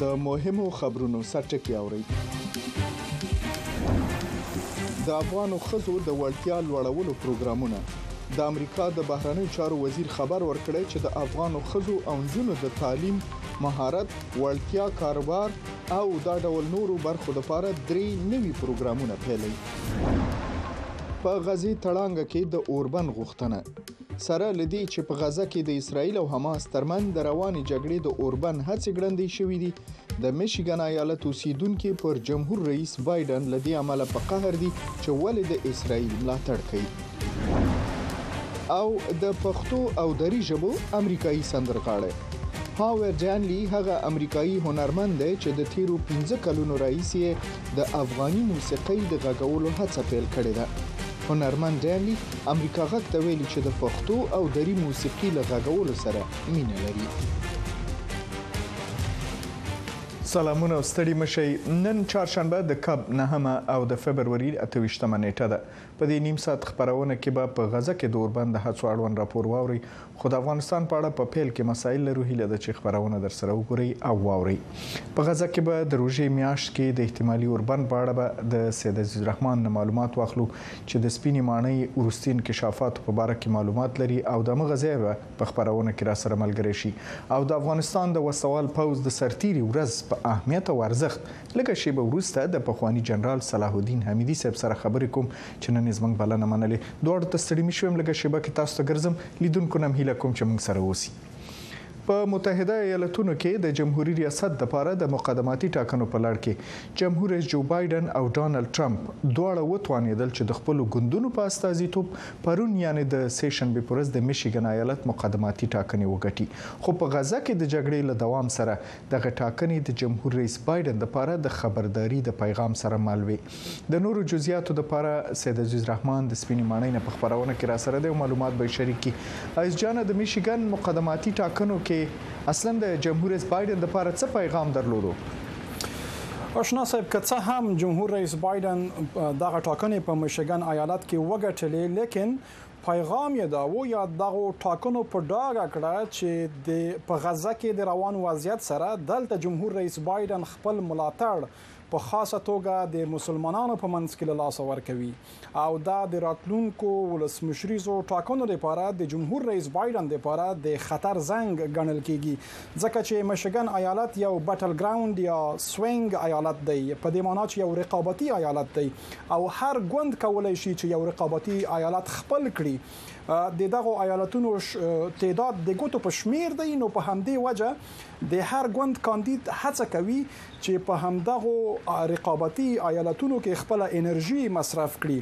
د مهمو خبرونو سرټکی اوري د افغانو خزو د وړتیا لوړولو پروګرامونه د امریکا د بهرنیو چارو وزیر خبر ورکړی چې د افغانو خزو او نجونو د تعلیم مهارت وړتیا کاروبار او دا ډول نورو برخو لپاره درې نوي پروګرامونه پیلوي. په غزې تړانګه کې د اوربند غوښتنه سره له دې چې په غزه کې د اسراییل او حماس ترمنځ د روانې جګړې د اوربند هڅې ګړندۍ شوې دي، د میشیګن ایالت اوسېدونکي پر جمهور رئیس بایډن له دې امله په قهر دي چې ولې د اسراییل ملاتړ کوي. او د پښتو او دری ژبو امریکایي سندرغاړی هاور جانلی هغه امریکایي هنرمند دی چې د تیرو 15 کلونو راهیسې د افغاني موسیقۍ د غږولو هڅه پیل کړې ده هنرمند جانلی امریکا غږ ته ویلي چې د پښتو او دری موسیقي له غږولو سره مینه لري سلامونه او ستړي مشي نن چهارشنبه د کب نهمه او د فبروري 28مه نیټه ده په دې نیم ساعت خپرونه کې به په غزه کې د اوربند د هڅو اړوند راپور واورئ، خو د افغانستان په اړه په پیل کې مسایل لرو، هیله ده چې خپرونه درسره وګورئ او واورئ. په غزه کې به د روژې میاشت کې د احتمالي اوربند په اړه به د سید عزیز الرحمن نه معلومات واخلو چې د سپینې ماڼۍ وروستي انکشافاتو په باره کې معلومات لري او د همغه ځایه به په خپرونه کې راسره ملګری شي او د افغانستان د وسلوال پوځ د سرتیري ورځ په اهمیت او ارزښت لږه شېبه وروسته د پخواني جنرال صلاح الدین حمیدي صاحب سره خبرې کوم چې نن یې زموږ بلنه منلې. دواړو ته ستړي مي شویم، لږه شېبه کې تاسو ته ګرځم، لیدونکو نه هم هیله کوم چې موږ سره اوسي. په متحده ایالتونو کې د جمهوري ریاست لپاره د مقدماتي ټاکنو په لړ کې جمهور رئیس جو بایډن او ډونالډ ټرمپ دواړه وتوانېدل چې د خپلو ګوندونو په استازیتوب پرون یعنې د سې شنبې پر ورځ د میشیګن ایالت مقدماتي ټاکنې وګټي خو په غزه کې د جګړې له دوام سره دغه ټاکنې د جمهور رئیس بایډن لپاره د خبرداري د پیغام سره مل وې. د نورو جزیاتو لپاره سید عزیز رحمان د سپینې ماڼۍ نه په خپرونه کې راسره دی او معلومات به یې شریک کړي. عزیز جانه د میشیګن مقدماتي ټاکنو کې اصلا د جمهور رئیس بایډن لپاره څه پیغام درلودو؟ اشنا صاحب که څه هم جمهور رئیس بایډن دغه ټاکنې په میشیګن ایالت کې وګټلې لیکن پیغام یې دا و یا دغو ټاکنو په ډاګه کړه چې د په غزه کې د روان وضعیت سره دلته جمهور رئیس بایډن خپل ملاتړ په خاصه توګه د مسلمانانو په منځ کې له لاسه ورکوي او دا د راتلونکو ولسمشریزو ټاکنو لپاره د جمهور رئیس بایډن لپاره د خطر زنګ ګڼل کیږي ځکه چې مشګن ایالت یو بټل ګراوند یا سوینګ ایالت دی په دې معنی چې یو رقابتي ایالت دی او هر ګوند کولای شي چې یو رقابتي ایالت خپل کړي د دغو ایالتونو تعداد د ګوتو په شمیر دی نو په همدې وجه د هر ګوند کاندید هڅه کوي چې په همدغو رقابتي ایالتونو کې خپل انرژي مصرف کړي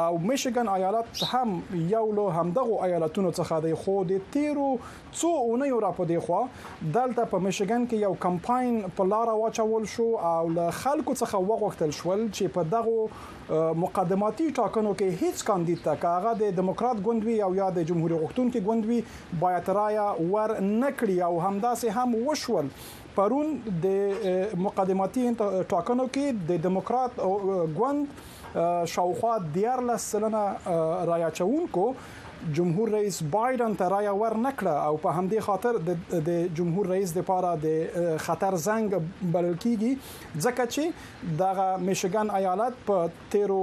او میشیګن ایالت هم یو له همدغو ایالتونو څخه دی خو د تیرو څو اونیو را په دې خوا دلته په میشیګن کې یو کمپاین په لاره واچول شو او له خلکو څخه وغوښتل شول چې په دغو مقدماتي ټاکنو کې هیڅ کاندید ته که هغه د دیموکرات ګوند وي او یا د جمهوري غوښتونکي ګوند وي باید رایه ور نه کړي او همداسې هم وشول پرون د مقدماتي ټاکنو کې د دیموکرات ګوند شاوخوا دیارلس سلنه رای اچوونکو جمهور رئیس بایدن ته رای ور نه کړه او په همدې خاطر د جمهور رئیس د پاره د خطر زنګ بلل کیږي ځکه چې دغه میشیګن ایالت په تیرو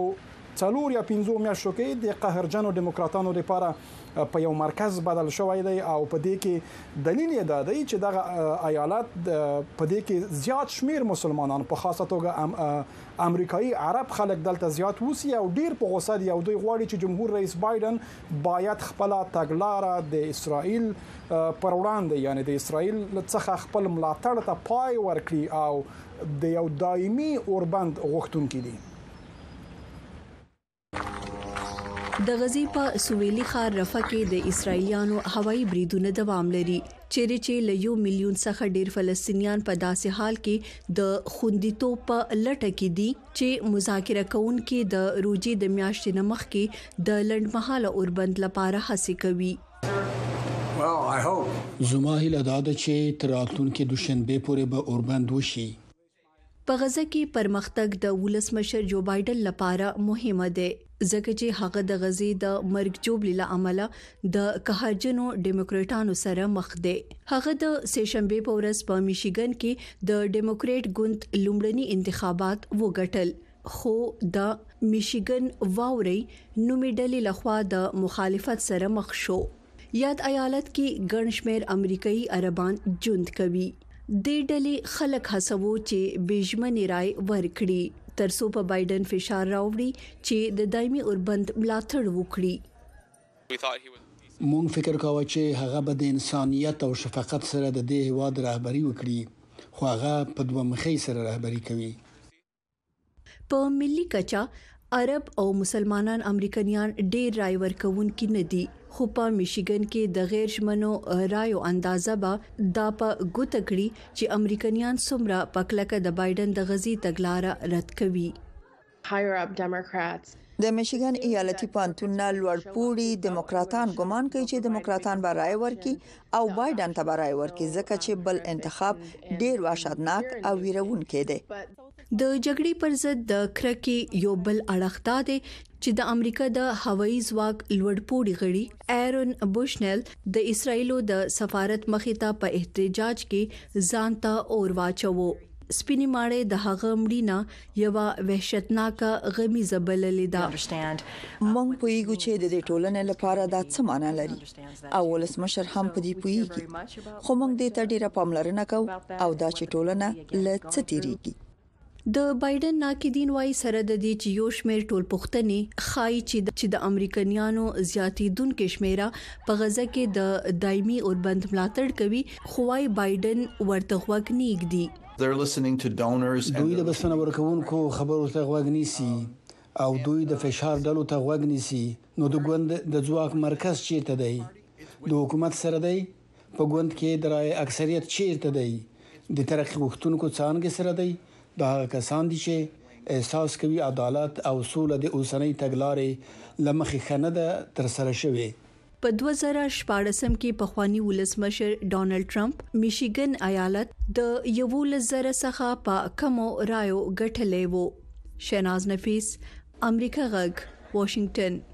څلور یا پنځو میاشتو کې د قهرجنو دیموکراتانو لپاره په یو مرکز بدل شوی دی او په دې کې دلیل یې دا دی چې دغه ایالت په دې کې زیات شمیر مسلمانان په خاصه توګه امریکایی عرب خلک دلته زیات اوسی او ډیر په غوسه دی او دوی غواړي چې جمهور رئیس بایډن باید خپل تګلاره د اسرائیل پر وړاندې یعنی د اسرائیل څخه خپل ملاتړ ته پای ورکړي او د یو دایمي اوربند غوښتونکي دي د غزي په سویلي ښار رفح کې د اسرایلیانو هوایي بریدونه دوام لري چیرې چې له یو میلیون څخه ډیر فلسطینیان په داسې حال کې د خوندیتوب په لټه کې دي چې مذاکره کوونکي د روجي د میاشتې نمخ کې د لندمحاله اوربند لپاره هڅه کوي زما هیله دا ده چې تر راتلونکي دوشنبه پورې به اوربند وشي په غزه کې پرمختګ د ولسمشر جو بایډن لپاره مهمه دی، ځکه چې هغه د غزې د مرګ ژوبلې له امله د قهرجنو ډیموکراټانو سره مخ دی. هغه د سې شنبې په ورځ په میشیګن کې د ډیموکراټ ګوند لومړني انتخابات وګټل، خو د میشیګن واورئ نومې ډلې لخوا د مخالفت سره مخ شو. یاد ایالت کې ګڼ شمېر امریکایي عربان ژوند کوي. دې ډلې خلک هڅوو چې بې ژمنې رای ورکړي، ترڅو په بایډن فشار راوړي چې د دایمي اوربند ملاتړ وکړي. موږ فکر کاوه چې هغه به د انسانیت او شفقت سره د دې هېواد رهبري وکړي، خو هغه په دوه مخۍ سره رهبري کوي. په ملي کچه عرب او مسلمانان امریکنیان ډیر رای ورکوونکي نه دي خو په میشیګن کې د غیر ژمنو رایو اندازه به دا په ګوته کړي چې امریکنیان څومره په کلکه د بایډن د غزي تګلاره رد کوي د میشیګن ایالتي پانتون نه لوړ پوړي دیموکراتان ګومان کوي چې دیموکراتان به رای ورکړي او بایډن ته به رای ورکړي ځکه چې بل انتخاب ډیر وحشتناک او ویرونکی دی. د جګړې پر ضد د کرکې یو بل اړخ دا دی چې د امریکا د هوایي ځواک لوړ پوړي غړي ایرون بوشنل د اسراییل د سفارت مخې ته په احتجاج کې ځان ته اور واچوه. سپینې ماڼۍ د هغه مړینه یوه وحشتناکه غمیزه بللې ده. موږ پوهیږو چې د دې ټولنې لپاره دا څه معنی لري او ولسمشر هم په دې پوهیږي، خو موږ دې ته ډیره پاملرنه کوو او دا چې ټولنه له څه تیریږي. د بایډن ناقدین وايي، سره د دې چې یو شمیر ټولپوښتنې ښايي چې د امریکایانو زیاتیدونکې شمیره په غزه کې د دایمي اوربند ملاتړ کوي، خو وايي بایډن ورته غوږ نه ایږدي. دوی د بسنه ورکوونکو خبرو ته غوږ نیسي او دوی د فشار ډلو ته غوږ نیسي، نو د ګوند د ځواک مرکز چیرته دی؟ د حکومت سره دی؟ په ګوند کې د رایې اکثریت چیرته دی؟ د ترقي غوښتونکو څانګې سره دی؟ دا هغه کسان دي چې احساس کوي عدالت او سوله د اوسنۍ تګلارې له مخې ښه نه ده ترسره شوې. په دوه زره شپاړسم کې پخوانی ولسمشر ډونالد ټرمپ میشیګن ایالت د یوولس زره څخه په کمو رایو ګټلې وو شیناز نفیس امریکا غږ واشنگټن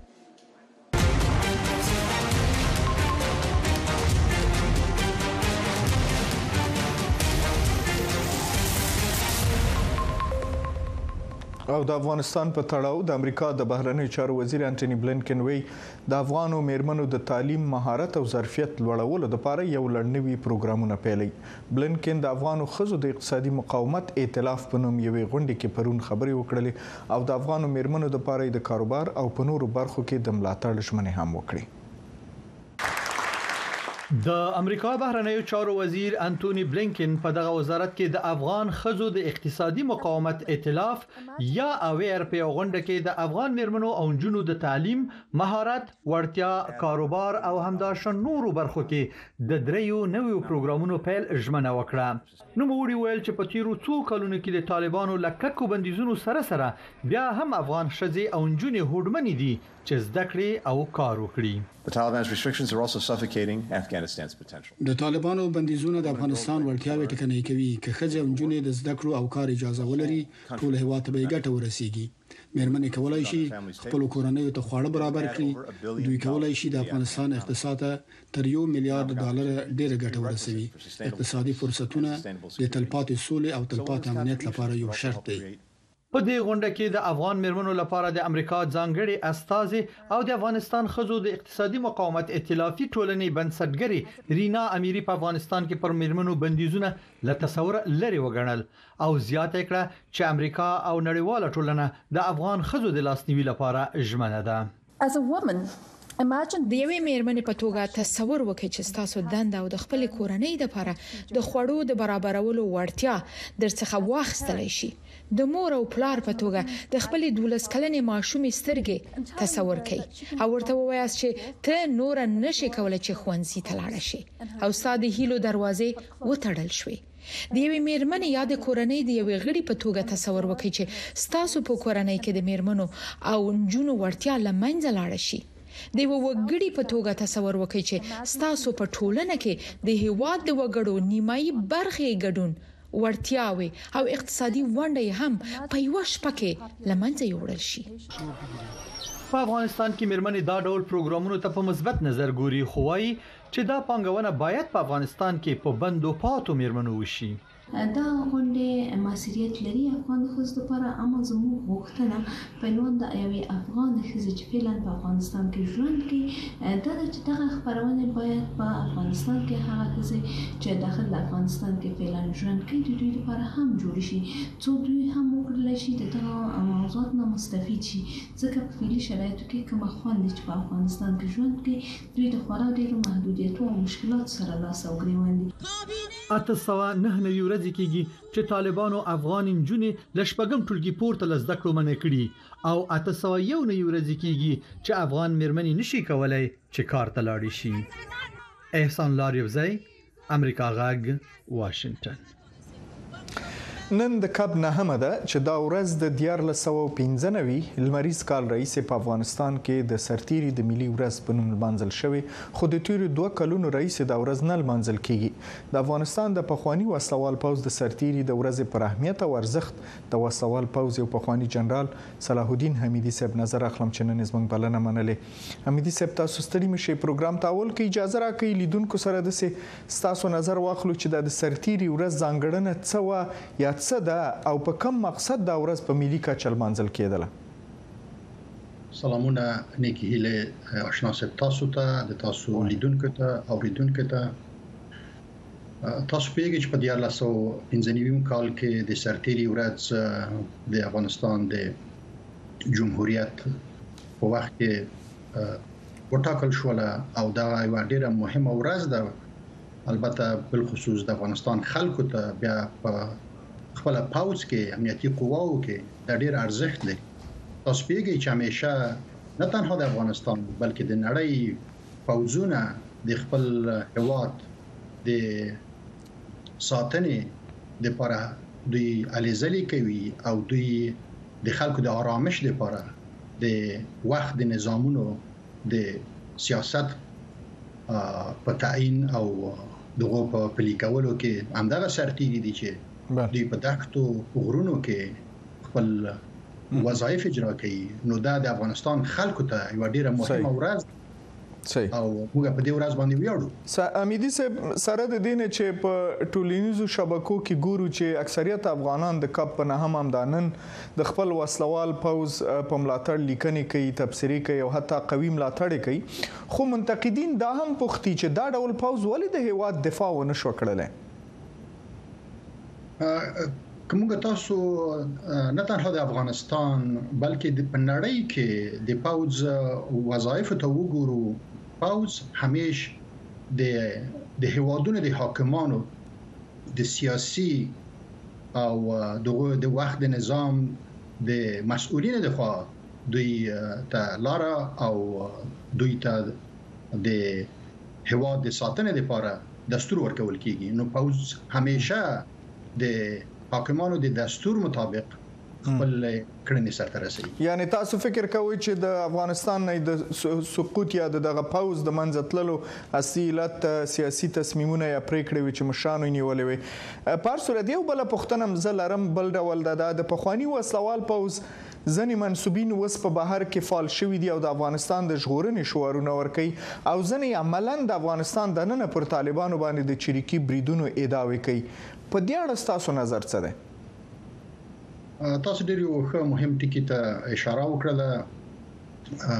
او د افغانستان په تړاو د امریکا د بهرنیو چارو وزیر انټونی بلینکن وی د افغانو مېرمنو د تعلیم، مهارت او ظرفیت لوړولو لپاره یو لړ نوي پروګرامونه پیلوي. بلېنکن د افغانو ښځو د اقتصادي مقاومت ائتلاف په نوم یوې غونډې کې پرون خبرې وکړلې او د افغانو مېرمنو لپاره یې د کاروبار او په نورو برخو کې د ملاتړ ژمنې هم وکړې. د امریکا بهرنیو چارو وزیر انتوني بلېنکن په دغه وزارت کې د افغان ښځو د اقتصادي مقاومت ائتلاف یا اویر په یو غونډه کې د افغان میرمنو او نجونو د تعلیم، مهارت، وړتیا، کاروبار او همداشان نورو برخو کې د دریو نویو پروګرامونو پیل ژمنه وکړه. نوموړي وویل چې په تیرو څو کلونو کې د طالبانو له کلکو بندیزونو سره سره بیا هم افغان ښځې او نجونې هوډمنې دي چې زده کړې او کار وکړي. د طالبانو بندیزونه د افغانستان وړتیاوې ټکنۍ کوي، که ښځې او نجونې د زده کړو او کار اجازه ولري، ټول هېواد ته به یې ګټه ورسېږي. مېرمنې کولای شي خپلو کورنیو ته خواړه برابر کړي، دوی کولای شي د افغانستان اقتصاد ته تر یو میلیارد ډالر ډېره ګټه ورسوي. اقتصادي فرصتونه د تلپاتې سولې او تلپاتې امنیت لپاره یو شرط دی. په دې غونډه کې د افغان مېرمنو لپاره د امریکا ځانګړې استازې او د افغانستان ښځو د اقتصادي مقاومت ائتلافي ټولنې بنسټګرې رینا امیري په افغانستان کې پر مېرمنو بندیزونه له تصوره لرې وګڼل او زیاته یې کړه چې امریکا او نړیواله ټولنه د افغان ښځو د لاسنیوي لپاره ژمنه ده. د یوې میرمنې په توګه تصور وکړئ چې ستاسو دنده او د خپلې کورنۍ لپاره د خوړو د برابرولو وړتیا در څخه واخیستلای شي. د مور او پلار په توګه د خپلې دولس کلنې ماشومې سترګې تصور کړئ او ورته ووایاست چې ته نوره نشې کولای چې ښوونځي ته لاړه شې او ستا د هیلو دروازې وتړل شوې. د یوې میرمنې یا د کورنۍ د یوې غړي په توګه تصور وکړئ چې ستاسو په کورنۍ کې د میرمنو او نجونو وړتیا له منځه لاړه شي. د یوه وګړي په توګه تصور وکړئ چې ستاسو په ټولنه کې د هیواد د وګړو نیمایي برخې یې ګډون، وړتیاوې او اقتصادي ونډه یې هم په یوه شپه کې له منځه یوړل شي. په افغانستان کې میرمنې دا ډول پروګرامونو ته په مثبت نظر ګوري خو وايي، چې دا پانګونه باید په افغانستان کې په بندو پاتو میرمنو وشي. دا غونډې موثریت لري افغان ښځو لپاره اما زموږ غوښتنه پيلوان د یوې افغانې ښځې چې فعلا په افغانستان کې ژوند کوي دا ده چې دغه خپرونې باید په افغانستان کې هغه ښځې چې داخل د افغانستان کې فعلا ژوند کوي د دوی لپاره هم جوړې شي څو دوی هم وکړلی شي د دغه موضوعات نه مستفید شي ځکه په فعلي شرایطو کې کومه خوندې چې په افغانستان کې ژوند کوي دوی د خورا ډېرو محدودیتو او مشکلاتو سره لاس او ګرېوان دي. اته سوه نهه نوي ورځې کېږي چې طالبانو افغانې نجونې له شپږم ټولګي پورته له زده کړو منع کړي او اته سوه یو نوي ورځې کېږي چې افغان مېرمنې نشي کولای چې کار ته لاړې شي. احسان لاریوزی، امریکا غږ واشنګټن. نن د کب نهمه ده چې دا ورځ د دیارلس سوه او پنځه نوي لمریز کال راهیسې په افغانستان کې د سرتیري د ملي ورځ په نوم لمانځل شوې، خو د تیرو دوه کلونو راهیسې دا ورځ نه لمانځل کیږي. د افغانستان د پخواني وسله وال پوځ د سرتیري د ورځې پر اهمیت او ارزښت د وسله وال پوځ یو پخواني جنرال صلاح الدین حمیدي صاحب نظر اخلم چې نن یې زموږ بلنه منلې. حمیدی صاحب تاسو ستړي مه شئ پروګرام ته اول که اجازه راکړئ لیدونکو سره دسې ستاسو نظر واخلو چې دا د سرتیري ورځ ځانګړنه څه وه یا څه ده او په کوم مقصد دا ورځ په ملي کچه لمانځل کېدله؟ سلامونه نیکی هیلی اشنا صاحب تاسو ته د تاسو لیدونکو ته اوریدونکو ته تاسو پیږی چې په 1495 کال کې د سرتیری ورځ د افغانستان د جمهوریت په وخت کې وټاکل شول او دا یو ډیره مهمه ورځ ده البته بل خصوص د افغانستان خلکو ته بیا په خپل پاوڅ کې امنیتي قواو کې د ډیر ارزښت لري تاسو پیګی چې همیشه نه تنها د افغانستان بلکې د نړۍ پوځونه د خپل هواد د ساتنې لپاره دوی الیزلې کوي او دوی د خلکو د آرامش لپاره د وخت د نظامونو د سیاست په تعین او دغه په پلي کولو کې همدغه سرتیري دي چې دوی په دښتو غرونو کې خپل وظایف اجرا کوي نو دا د افغانستان خلکو ته یو ډیره مهمه ورځ صحیح او موږ په دې ورځ باندې ویاړو امیدي صاحب سره د دین چې په ټولینیزو شبکو کې ګورو چې اکثریت افغانان د کپ په نه هم امدانن د خپل وسلوال پوز په ملاتړ لیکنې کوي تبصری کوي او حتی قوي ملاتړ کوي خو منتقدین دا هم پوښتي چې دا ډول پوز ولې د هیواد دفاع ونه شو کړلای که موږ تاسو نه تنها د افغانستان بلکې د نړۍ کې د پوز وظایف ته وګورو پوز همیش د د هوادونو د حاکمانو د سیاسي او دغه د وخت د نظام د مسؤلینو د خوا دوی ته لار او دوی ته د هیواد د ساتنې لپاره دستور ورکول کیږي نو پوځ همیشه د حاکمانو د دستور مطابق خپلې کړنې سرته رسوي. یعنې تاسو فکر کوئ چې د افغانستان نه د سقوط یا د دغه پوځ د منځه تللو اصلي علت سیاسي تصمیمونه یا پریکړې وې چې مشرانو یې نیولې وې؟ په هر صورت یو بله پوښتنه هم زه لرم بل ډول ده دا د پخواني وسله وال پوځ ځنې منسوبین اوس په بهر کې فعال شوي دي او د افغانستان د ژغورنې شعارونه ورکوي او ځنې یې عملاً د افغانستان دننه پر طالبانو باندې د چریکي بریدونو ادعاوې کوي. په دې اړه ستاسو نظر څه دی؟ تاسو ډېر یو ښه مهم ټکي ته اشاره وکړله.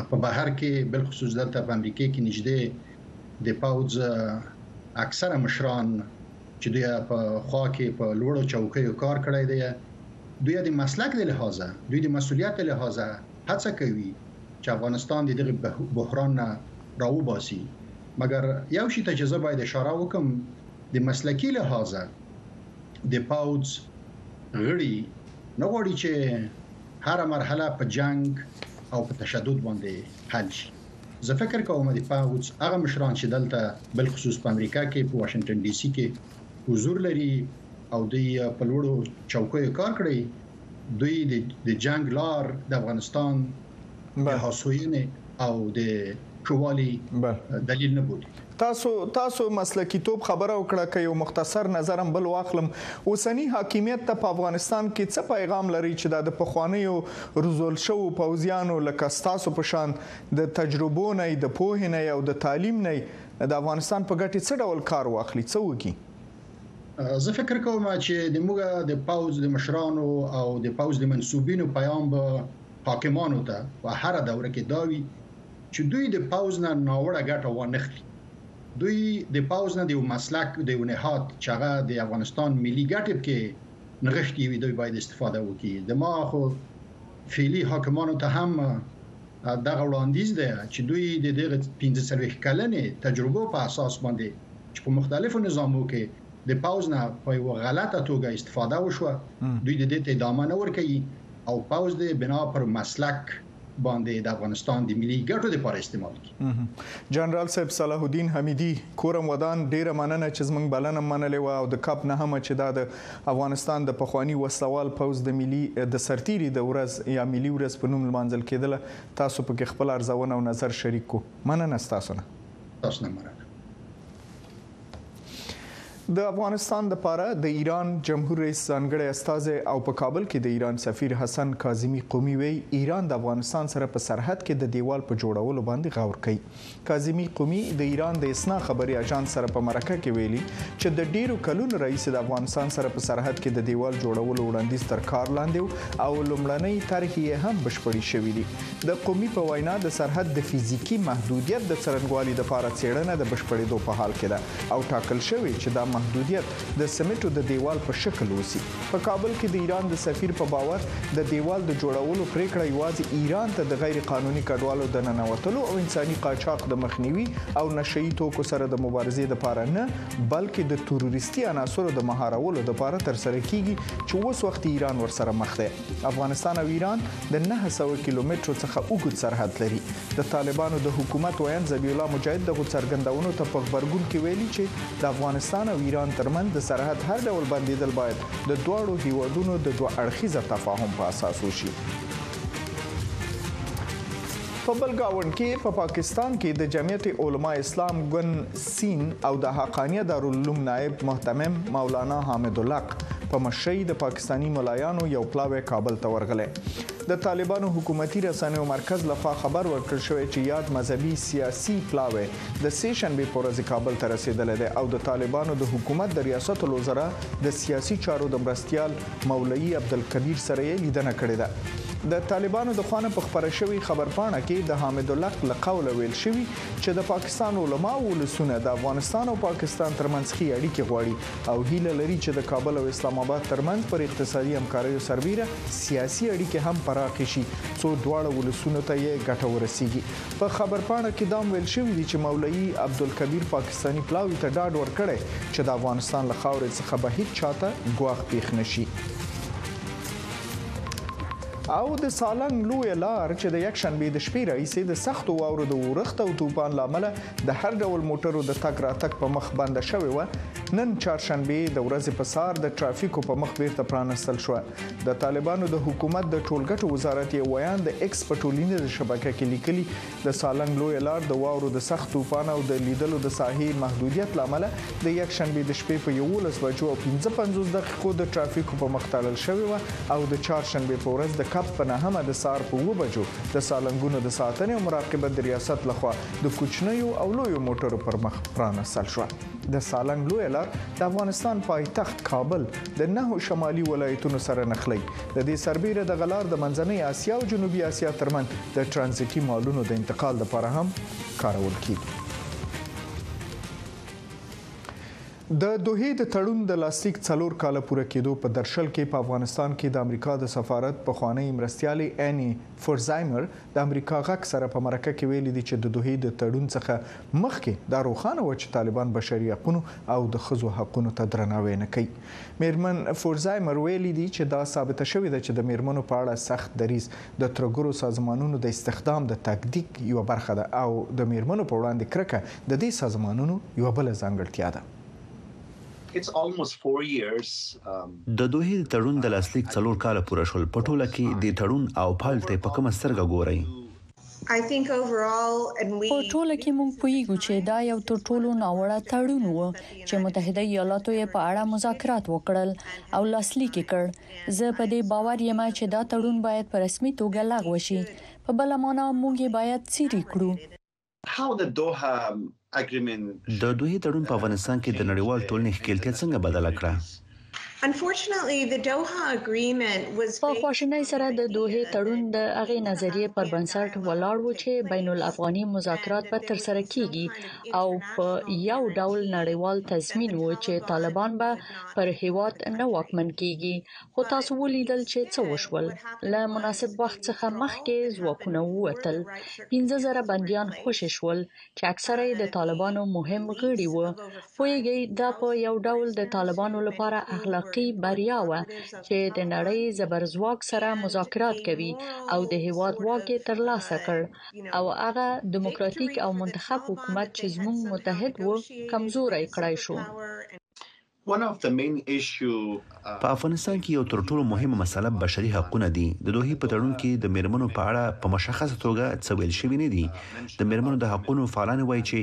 په بهر کې بالخصوص دلته په امریکې کې نږدې د پوځ اکثره مشران چې دوی په خوا کې په لوړو چوکیو کار کړی دی، دوی د مسلک د لحاظه دوی د مسولیت د لحاظه هڅه کوي چې افغانستان د دغه بحران نه راوباسي مګر یو شي ته چې زه باید اشاره وکم د مسلکی لحاظه د پوځ غړي نه غواړي چې هر مرحله په جنگ او په تشدد باندې حل شي زه فکر کوم د پوځ هغه مشران چې دلته بل خصوص په امریکا کې په واشنگټن ډي سي کې حضور لري او دوی په لوړو چوکیو کار کړی دوی د جنگ لار د افغانستان د هوسوینې او د ښوالي دلیل نه بولي تاسو تاسو مسلکی توپ خبره وکړه که یو مختصر نظرم بل واخلم اوسنی حاکمیت ته په افغانستان کې څه پیغام لري چې دا د پخوانیو روزول شو پوځیانو لکه تاسو په شان د تجربو نه د پوهې نه او د تعلیم نه د افغانستان په ګټې څه ډول کار واخلي، څه وکړي؟ زه فکر کوم چې د موږ د پوځ د مشرانو او د پوځ د منسوبینو پیام به حاکمانو ته په هره دوره کې دا وي چې دوی د پوځ نه ناوړه ګټه وانخلي. دوی د پوځ نه د یو مسلک، د یو نهاد چې هغه د افغانستان ملي ګټې پکې نغښتي وي، دوی باید استفاده وکړي. د ما خو فعلي حاکمانو ته هم، دغه وړاندیز دی چې دوی د دغه پنځه څلوېښت کلنې تجربو په اساس باندې چې په مختلفو نظامو کې د پوځ نه په یوه غلطه توګه استفاده وشوه دوی د دې ته ادامه نه ورکوي او پوځ دې بنا پر مسلک باندې د افغانستان د ملي ګټو لپاره استعمال کی جنرال صاحب صلاح الدین حمیدی کورم ودان ډیره مننه چې زمنګ بلنه منلې و او د کپ نه هم چې دا د افغانستان د پخواني وسله وال پوځ د ملي د سرتیري د ورځ یا ملي ورځ په نوم لمانځل کیدله تاسو په کې خپله ارزونه او نظر شریک کو مننه ستاسو نه. تاسو نه مننه. د افغانستان د پاره د ایران جمهور رئیس ځانګړی استازی او په کابل کې د ایران سفیر حسن کاظمی قومی وی ایران د افغانستان سره په سرحد کې د دیوال په جوړولو باندې غور کوي کاظمي قمي د ایران د اسنا خبري اژانس سره په مرکه کې ویلي چې د ډیرو کلونو راهیسې د افغانستان سره په سرحد کې د دیوال جوړولو وړاندیز تر کار لاندې و او لومړنۍ طرحې یې هم بشپړې شوې دي د قمي په وینا د سرحد د فزیکي محدودیت د څرنګوالي لپاره څېړنه د بشپړېدو په حال کې ده او ټاکل شوې چې دا محدودیت د سمټو د دیوال په شکل اوسي په کابل کې د ایران د سفیر په باور د دیوال د جوړولو پریکړه یوازې ایران ته د غیر قانوني کډوالو د ننوتلو او انساني قاچاق د مخنیوي او نشه یي توکو سره د مبارزې لپاره نه بلکې د تروریستي عناصرو د مهارولو لپاره ترسره کیږي چې اوس وخت ایران ورسره مخ دی. افغانستان او ایران د 900 کیلومترو څخه اوږد سرحد لري د طالبانو د حکومت ویاند ذبی الله مجاهد دغه څرګندونو ته په خبرګون کې ویلي چې د افغانستان او ایران ترمن د سرحد هر ډول بندیدل باید د دواړو هیوادونو د دوه اړخیزه تفاهم په اساس وشي په بل گاوند کې په پا پاکستان کې د جمعیت علما اسلام ګوند سین او د حقانیه دارالعلوم نایب مهتمم مولانا حامد الحق په مشرۍ د پاکستاني ملایانو یو پلاوی کابل ته ورغلی. د طالبانو حکومتي رسنیو مرکز له خوا خبر ورکړل شوی چې یاد مذهبي سیاسي پلاوی د سې شنبې په ورځ کابل ته رسېدلی دی او د طالبانو د حکومت د ریاست الوزرا د سیاسي چارو د مرستیال مولوي عبدالکبیر سره یې لیدنه کړې ده. د طالبانو د خوا نه په خپره شوې خبرپاڼه کې د حامد الحق له قوله ویل شوي چې د پاکستان علما او ولسونه د افغانستان او پاکستان ترمنځ ښې اړیکې غواړي او هیله لري چې د کابل او اسلام آباد ترمنځ پر اقتصادي همکاریو سربیره سیاسي اړیکې هم پراخې شي څو دواړه ولسونو ته یې ګټه ورسیږي په خبرپاڼه کې دام ویل شوی دی چې مولوي عبدالکبیر پاکستاني پلاوي ته ډاډ ورکړی چې د افغانستان له خاورې څخه به هیڅ چاته ګواښ پیښ نشي او د سالنګ لوی لار چې د یک شنبې د شپې راهیسې د سختو واورو د اورښت او توپان لامل د هر ډول موټرو د تګ راتګ په مخ بنده شوې و نن چهارشنبه د ورځې په سار د ترافیکو په مخ بیرته پرانستل شو د طالبانو د حکومت د ټولګټو وزارت یې ویاند ایکس پټولینه د شبکې کې لیکلي د سالنګ لویه لار د واورو د سخت توپان او د لیدلو د ساحې محدودیت له امله د یکشنبې د شپې په یوولس بجو او پنځه پنځوس دقیقو د ټرافیکو په مخ تړل شوې وه او د چهارشنبې په ورځ د کب په نهمه د سهار په اووه بجو د سالنګونو د ساتنې او مراقبت د ریاست له خوا د کوچنیو او لویو موټرو پر مخ پرانستل شوه. د سالنګ لویه لار د افغانستان پایتخت کابل د نهو شمالي ولایتونو سره نښلوي. د دې سربېره دغه لار د منځنۍ اسیا او جنوبي اسیا ترمن د ترانزیټي مالونو د انتقال لپاره هم کارول کیږي. د دوحې د تړون د لاسلیک څلور کاله پوره کېدو په درشل کې په افغانستان کې د امریکا د سفارت پخوانۍ مرستیالې اني فرزایمر د امریکا غږ سره په مرکه کې ویلي دي چې د دوحې د تړون څخه مخکې دا روښانه وه چې طالبان بشري حقونو او د ښځو حقونو ته درناوی نه کوي. مېرمن فورزهایمر ویلي دي چې دا ثابته شوې ده چې د مېرمنو په اړه سخت دریځ د ترهګرو سازمانونو د استخدام د تاکتیک یوه برخه ده او د مېرمنو په وړاندې کرکه د دې سازمانونو یوه بله ځانګړتیا ده. د دوحې د تړون د لاسلیک څلور کاله پوره شول، په ټوله کې دې تړون او پایلو ته یې په کومه سترګه ګورئ؟ په ټوله کې موږ پوهیږو چې دا یو تر ټولو ناوړه تړون و چې متحده ایالاتو یې په اړه مذاکرات وکړل او لاسلیک یې کړ. زه په دې باور یم چې دا تړون باید په رسمي توګه لغوه شي. په بله مانا موږ یې باید څیرې کړو. د دوحې تړون په افغانستان کې د نړیوال ټولنې ښکېلتیا څنګه بدله کړه؟ په خواشینۍ سره د دوحې تړون د هغې نظریې پر بنسټ ولاړ و چې بین الافغاني مذاکرات به ترسره کیږي او په یو ډول نړیوال تضمین و چې طالبان به پر هیواد نه واکمن کیږي خو تاسو ولیدل چې څه وشول له مناسب وخت څخه مخکې ځواکونه ووتل پنځه زره بندیان خوشې شول چې اکثره یې د طالبانو مهم غړي وو، پوهېږئ دا په یو ډول د طالبانو لپاره اخلاقي بریا وه چې د نړۍ زبرځواک سره مذاکرات کوي او د هېواد واک یې تر لاسه کړ او هغه دموکراتیک او منتخب حکومت چې زموږ متحد وو کمزوری کړای شو. په افغانستان کې یو تر ټولو مهمه مسئله بشري حقونه دي. د دوحې په تړون کې د مېرمنو په اړه په مشخصه توګه څه ویل شوي نه دي. د مېرمنو د حقونو فعالانې وايي چې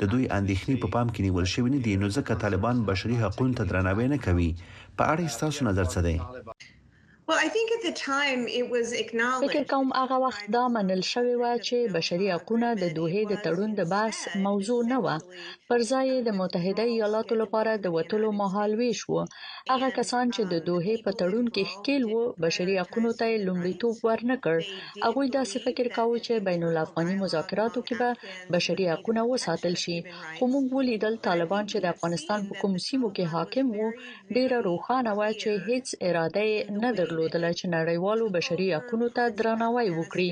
د دوی اندېښنې په پام کې نیول شوې نه دي نو ځکه طالبان بشري حقونو ته درناوی نه کوي. په اړه یې ستاسو نظر څه دی؟ فکر کوم هغه وخت دا منل شوې وه چې بشري حقونه د دوحې د تړون د بحث موضوع نه وه پر ځای یې د متحده ایالاتو لپاره د وتلو مهال ویش و هغه کسان چې د دوحې په تړون کې ښکیل وو بشري حقونو ته لومړیتوب ورنکړ هغوی داسې فکر کاوه چې بین الافغاني مذاکراتو کې به بشري حقونه وساتل شي خو موږ ولیدل طالبان چې د افغانستان په کوم سیمو کې حاکم وو ډېره روښانه وه چې هېڅ اراده یې نه درلودله چې نړیوالو بشري حقونو ته درناوی وکړي.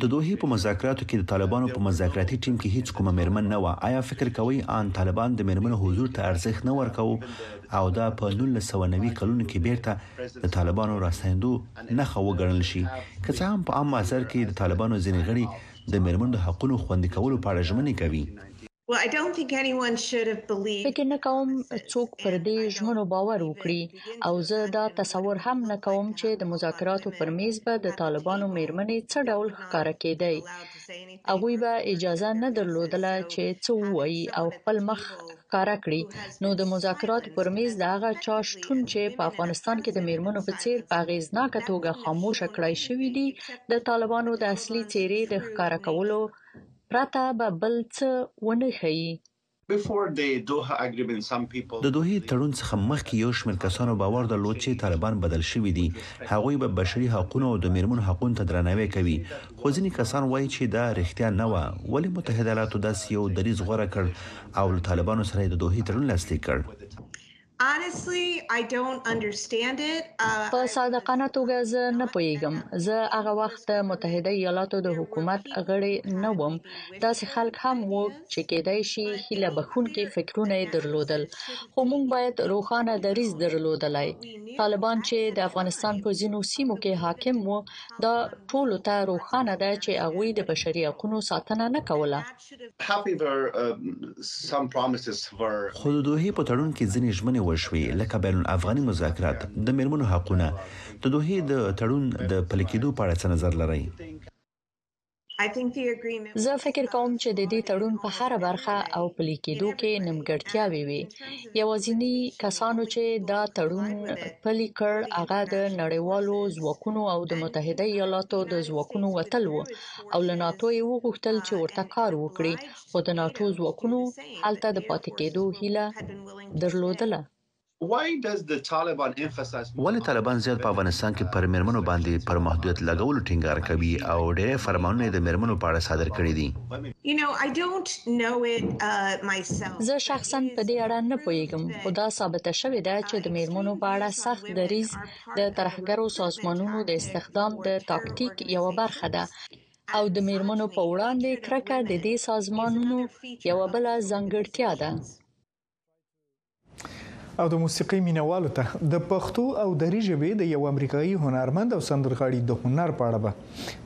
د دوحې په مذاکراتو کې د طالبانو په مذاکراتي ټیم کې هېڅ کومه مېرمن نه وه، ایا فکر کوئ ان طالبان د مېرمنو حضور ته ارزښت نه ورکاوه او دا په نولس سوه نوي کلونو کې بېرته د طالبانو راستنېدو نښه وګڼل شي؟ که څه هم په عام محضر کې د طالبانو ځینې غړي د مېرمنو د حقونو خوندي کولو په اړه ژمنې کوي، فکر نه کوم څوک پر دې ژمنو باور وکړي او زه دا تصور هم نه کوم چې د مذاکراتو پر میز به د طالبانو میرمنې څه ډول ښکاره کیدی هغوی به اجازه نه درلودله چې څه ووایي او خپل مخ ښکاره کړي نو د مذاکراتو پر میز د هغه چا شتون چې په افغانستان کې د میرمنو په څیر په اغیزناکه توګه خاموشه کړای شوی دی د طالبانو د اصلي څیرې د ښکاره کولو پرته به بل څه ونه ښيي. د دوحې تړون څخه مخکې یو شمېر کسانو باور درلود چې طالبان بدل شوي دي، هغوی به بشري حقونو او د مېرمنو حقونو ته درناوی کوي، خو ځینې کسان وايي چې دا رښتیا نه وه، ولې متحده ایالاتو داسې یو دریځ غوره کړ او له طالبانو سره یې د دوحې تړون لاسلیک کړ؟ په صادقانه توګه زه نه پوهیږم زه هغه وخت د متحده ایالاتو د حکومت غړی نه وم داسې خلک هم وو چې کېدای شي هیله بښونکي فکرونه یې درلودل خو موږ باید روښانه دریځ درلودلای طالبان چې د افغانستان په ځینو سیمو کې حاکم وو دا ټولو ته روښانه ده چې هغوی د بشري حقوقو ساتنه نه کوله خو د دوحې په تړون کې ځینې ژمنې وشوې، لکه بین الافغاني مذاکرات، د میرمنو حقونه. د دوحې د تړون د پلي کیدو په اړه څه نظر لرئ؟ زه فکر کوم چې د دې تړون په هره برخه او پلي کیدو کې نیمګړتیاوې وې. یوازیني کسانو چې دا تړون پلي کړ هغه د نړیوالو ځواکونو او د متحده ایالاتو د ځواکونو وتل وو. او له ناټو یې وغوښتل چې ورته کار وکړي، خو د ناټو ځواکونو هلته د پاتې کېدو هیله درلودله. ولې طالبان زیات په افغانستان کې پر مېرمنو باندې پر محدودیت لګولو ټینګار کوي او ډېری فرمانونه یې د مېرمنو په اړه صادر کړي دي؟ زه شخصاً په دې اړه نه پوهېږم، خو دا ثابته شوې ده چې د مېرمنو په اړه سخت دریځ د ترهګرو سازمانونو د استخدام د تاکتیک یوه برخه ده او د میرمنو په وړاندې کرکه د دې سازمانونو یوه بله ځانګړتیا ده. او د موسیقۍ مینوالو ته د پښتو او دری ژبې د یو امریکایي هنرمند او سندرغاړي د هنر په اړه به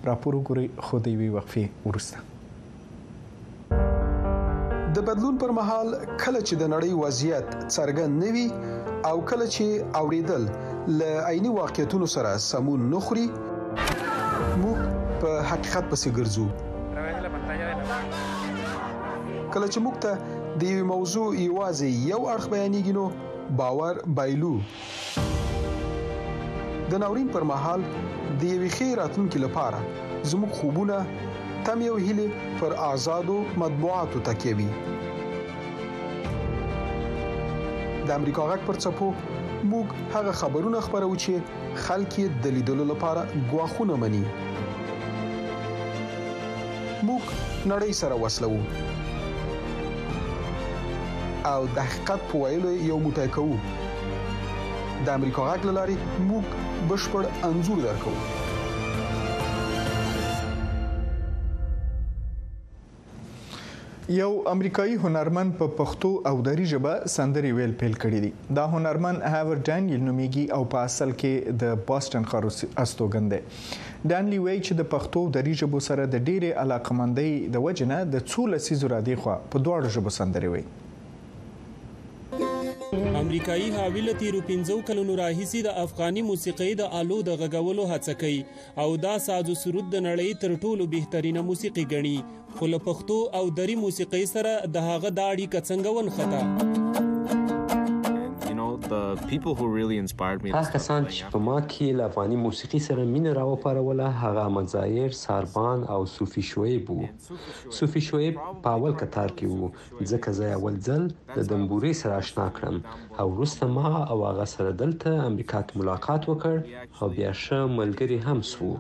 راپور وګورئ خو د یوې وقفې وروسته د بدلون پر مهال کله چې د نړۍ وضعیت څرګند نه وي او کله چې اوریدل له عیني واقعیتونو سره سمون نه خوري موږ په حقیقت پسې ګرځو کله چې موږ ته د یو موضوع یوازې یو اړخ بیانېږي نو باور بایلو د ناورین پر مهال د یوې ښې راتلونکې لپاره زموږ خوبونه تمې او هیلې پر آزادو مطبوعاتو تکیه وي د امریکا غږ پر چپو موږ هغه خبرونه خبرو چې خلک یې د لیدلو لپاره غواخونه مني موږ نړۍ سره وسلو او د حقیقت په ویلو یو موټی کوو د امریکا غږ لاري موږ بشپړ انزور درکو یو امریکایي هنرمن په پښتو او دری ژبه سندري ویل پیل کړی دی دا هنرمن هاور ډانیل نومیږي او په اصل کې د بوسټن ښار استوګن دی ډانلی وایي چې د پښتو او دری ژبو سره د ډېرې علاقمندۍ د وجنه د څو لسیزو را دی خو په دواړو ژبو سندري وایي امریکایي حاوي له تیرو پنځو کلونو راهیسې د افغاني موسیقۍ د آلو د غږولو هڅه کوي او دا ساز و سرود د نړۍ تر ټولو بهترینه موسیقي ګڼي خو له پښتو او دري موسیقۍ سره د هغه دا اړیکه څنګه ونښته هغه کسان چې په ما کې له افغاني موسیقي سره مینه راوپاروله هغه احمد ظاهر، ساربان او صوفي شعیب وو. صوفي شعیب په اول کتار کې وو ځکه زه اول ځل د دمبورې سره اشنا کړم او وروسته ما او هغه سره دلته امریکا کې ملاقات وکړ او بیا ښه ملګري هم سوو.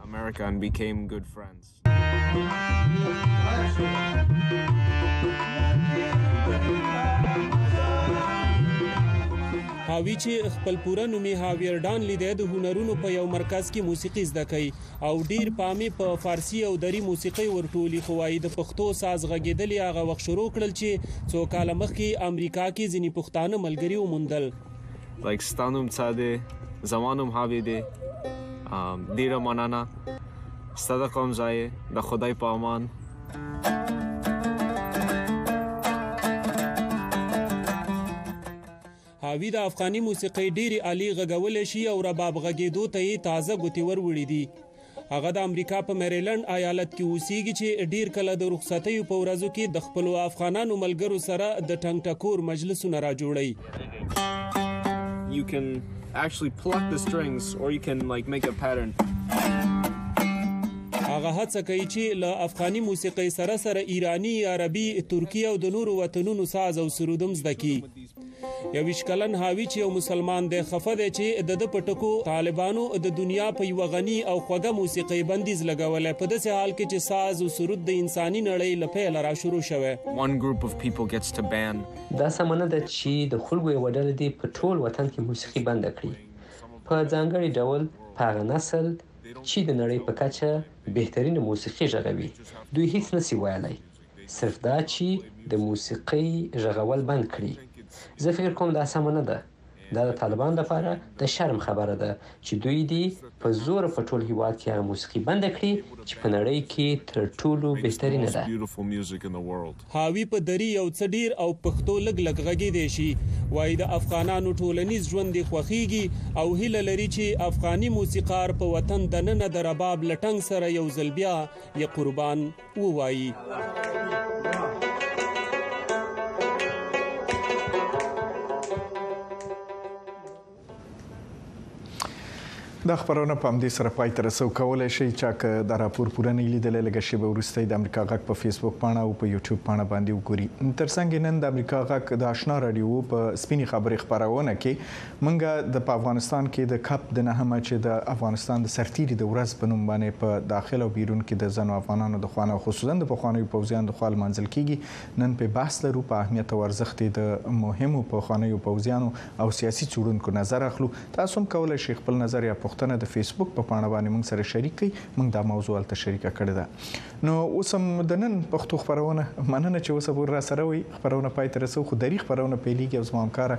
هاوي چې خپل پوره نوم یې هاویر ډان لي دی د هنرونو په یو مرکز کې موسیقي زده کوي او ډیر پامی په فارسی او دری موسیقی ور ټولی خو وایی د پښتو ساز غږیدل یی هغه وخت شروع کړل چی څو کاله مخکی امریکا کی ځینی پښتانه ملګری وموندل. لایک ستا نوم څه دی زما نوم هابی دی ډیره مننه ستا د کوم ځای د خدای په امان. هاوي د افغاني موسیقۍ ډېرې الې غږولی شي او رباب غږېدو ته یې تازه ګوتې ور وړي دي. هغه د امریکا په مریلنډ ایالت کې اوسېږي چې ډېر کله د رخصتیو په ورځو کې د خپلو افغانانو ملګرو سره د ټنګ ټکور مجلسونه راجوړوي. You can actually pluck the strings or you can like make a pattern. هغه هڅه کوي چې له افغاني موسیقۍ سره سره ایراني، عربي، ترکي او د نورو وطنونو ساز او سرودم زده کړي. یویش کلن حاوی چې یو مسلمان دی خفه دی چې د د پټکو طالبانو د دنیا په یو غنی او خوږه موسیقي بندیز لګولای په داسې حال کې چې ساز او سرود د انساني نړۍ لپاره لرا شروع شوه one group of people gets to ban دا سمونه ده چې د خلکو یو ډله دی په ټول وطن کې موسیقي بند کړي په ځانګړي ډول په هغه نسل چې د نړۍ په کچه بهترینه موسیقي غږوي دوی هیڅ نسی ویلای صرف دا چی د موسیقی ږغول بند کړی زه فکر کوم دا سمه نه ده دا د طالبانو لپاره د شرم خبره ده چی دوی دی په زوره په ټول هیواد کی هغه موسیقی بنده کړی چی په نړی کی تر ټولو بهترینه ده. حاوی په دری یو څه ډیر او پښتو لږ لږ غږیدی شی وایی د افغانانو ټولنیز ژوند دی خوښیږی او هیله لری چی افغانی موسیقار په وطن دننه د رباب له ټنګ سره یو ځل بیا یه قربان ووايي. دا خبرونه په همدې سره پای ته رسو کولای شئ چې که دا راپور پوره نه لیدل لږه شیبه وروسته د امریکا غږ په فیسبوک پاڼه او په یوټیوب پاڼه باندې وګوري ترڅنګ نن د امریکا غږ د آشنا رادیو په سپینې خبرې خبرونه کې مونږ د په افغانستان کې د کب د نهمه چې د افغانستان د سرتیري د ورځ په نوم بانې په داخل او بیرون کې د زنو افغانانو د خوانه او خصوصا د پخوانیو پوځیان د خوا لمانځل کیږي نن پې بحث لرو په اهمیت او ارزښت یې د مهمو په خوانیو پوځیانو او سیاسي څوړونکو نظر اخلو تاسو هم کولای شئ خپل نظر یا پوښتنه د فیسبوک په پاڼه بانې مونږ سره شریک کړئ مونږ دا موضوع هلته شریکه کړې ده نو اوس هم د نن پښتو خبرونه مننه چې اوسه پور را سره وي خبرونه پای ته رسو خو دری خبرونه پیلیږي او زما همکاره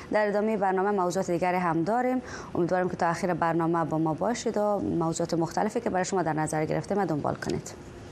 در ادامه برنامه موضوعات دیگری هم داریم امیدوارم که تا آخر برنامه با ما باشید و موضوعات مختلفی که برای شما در نظر گرفته دنبال کنید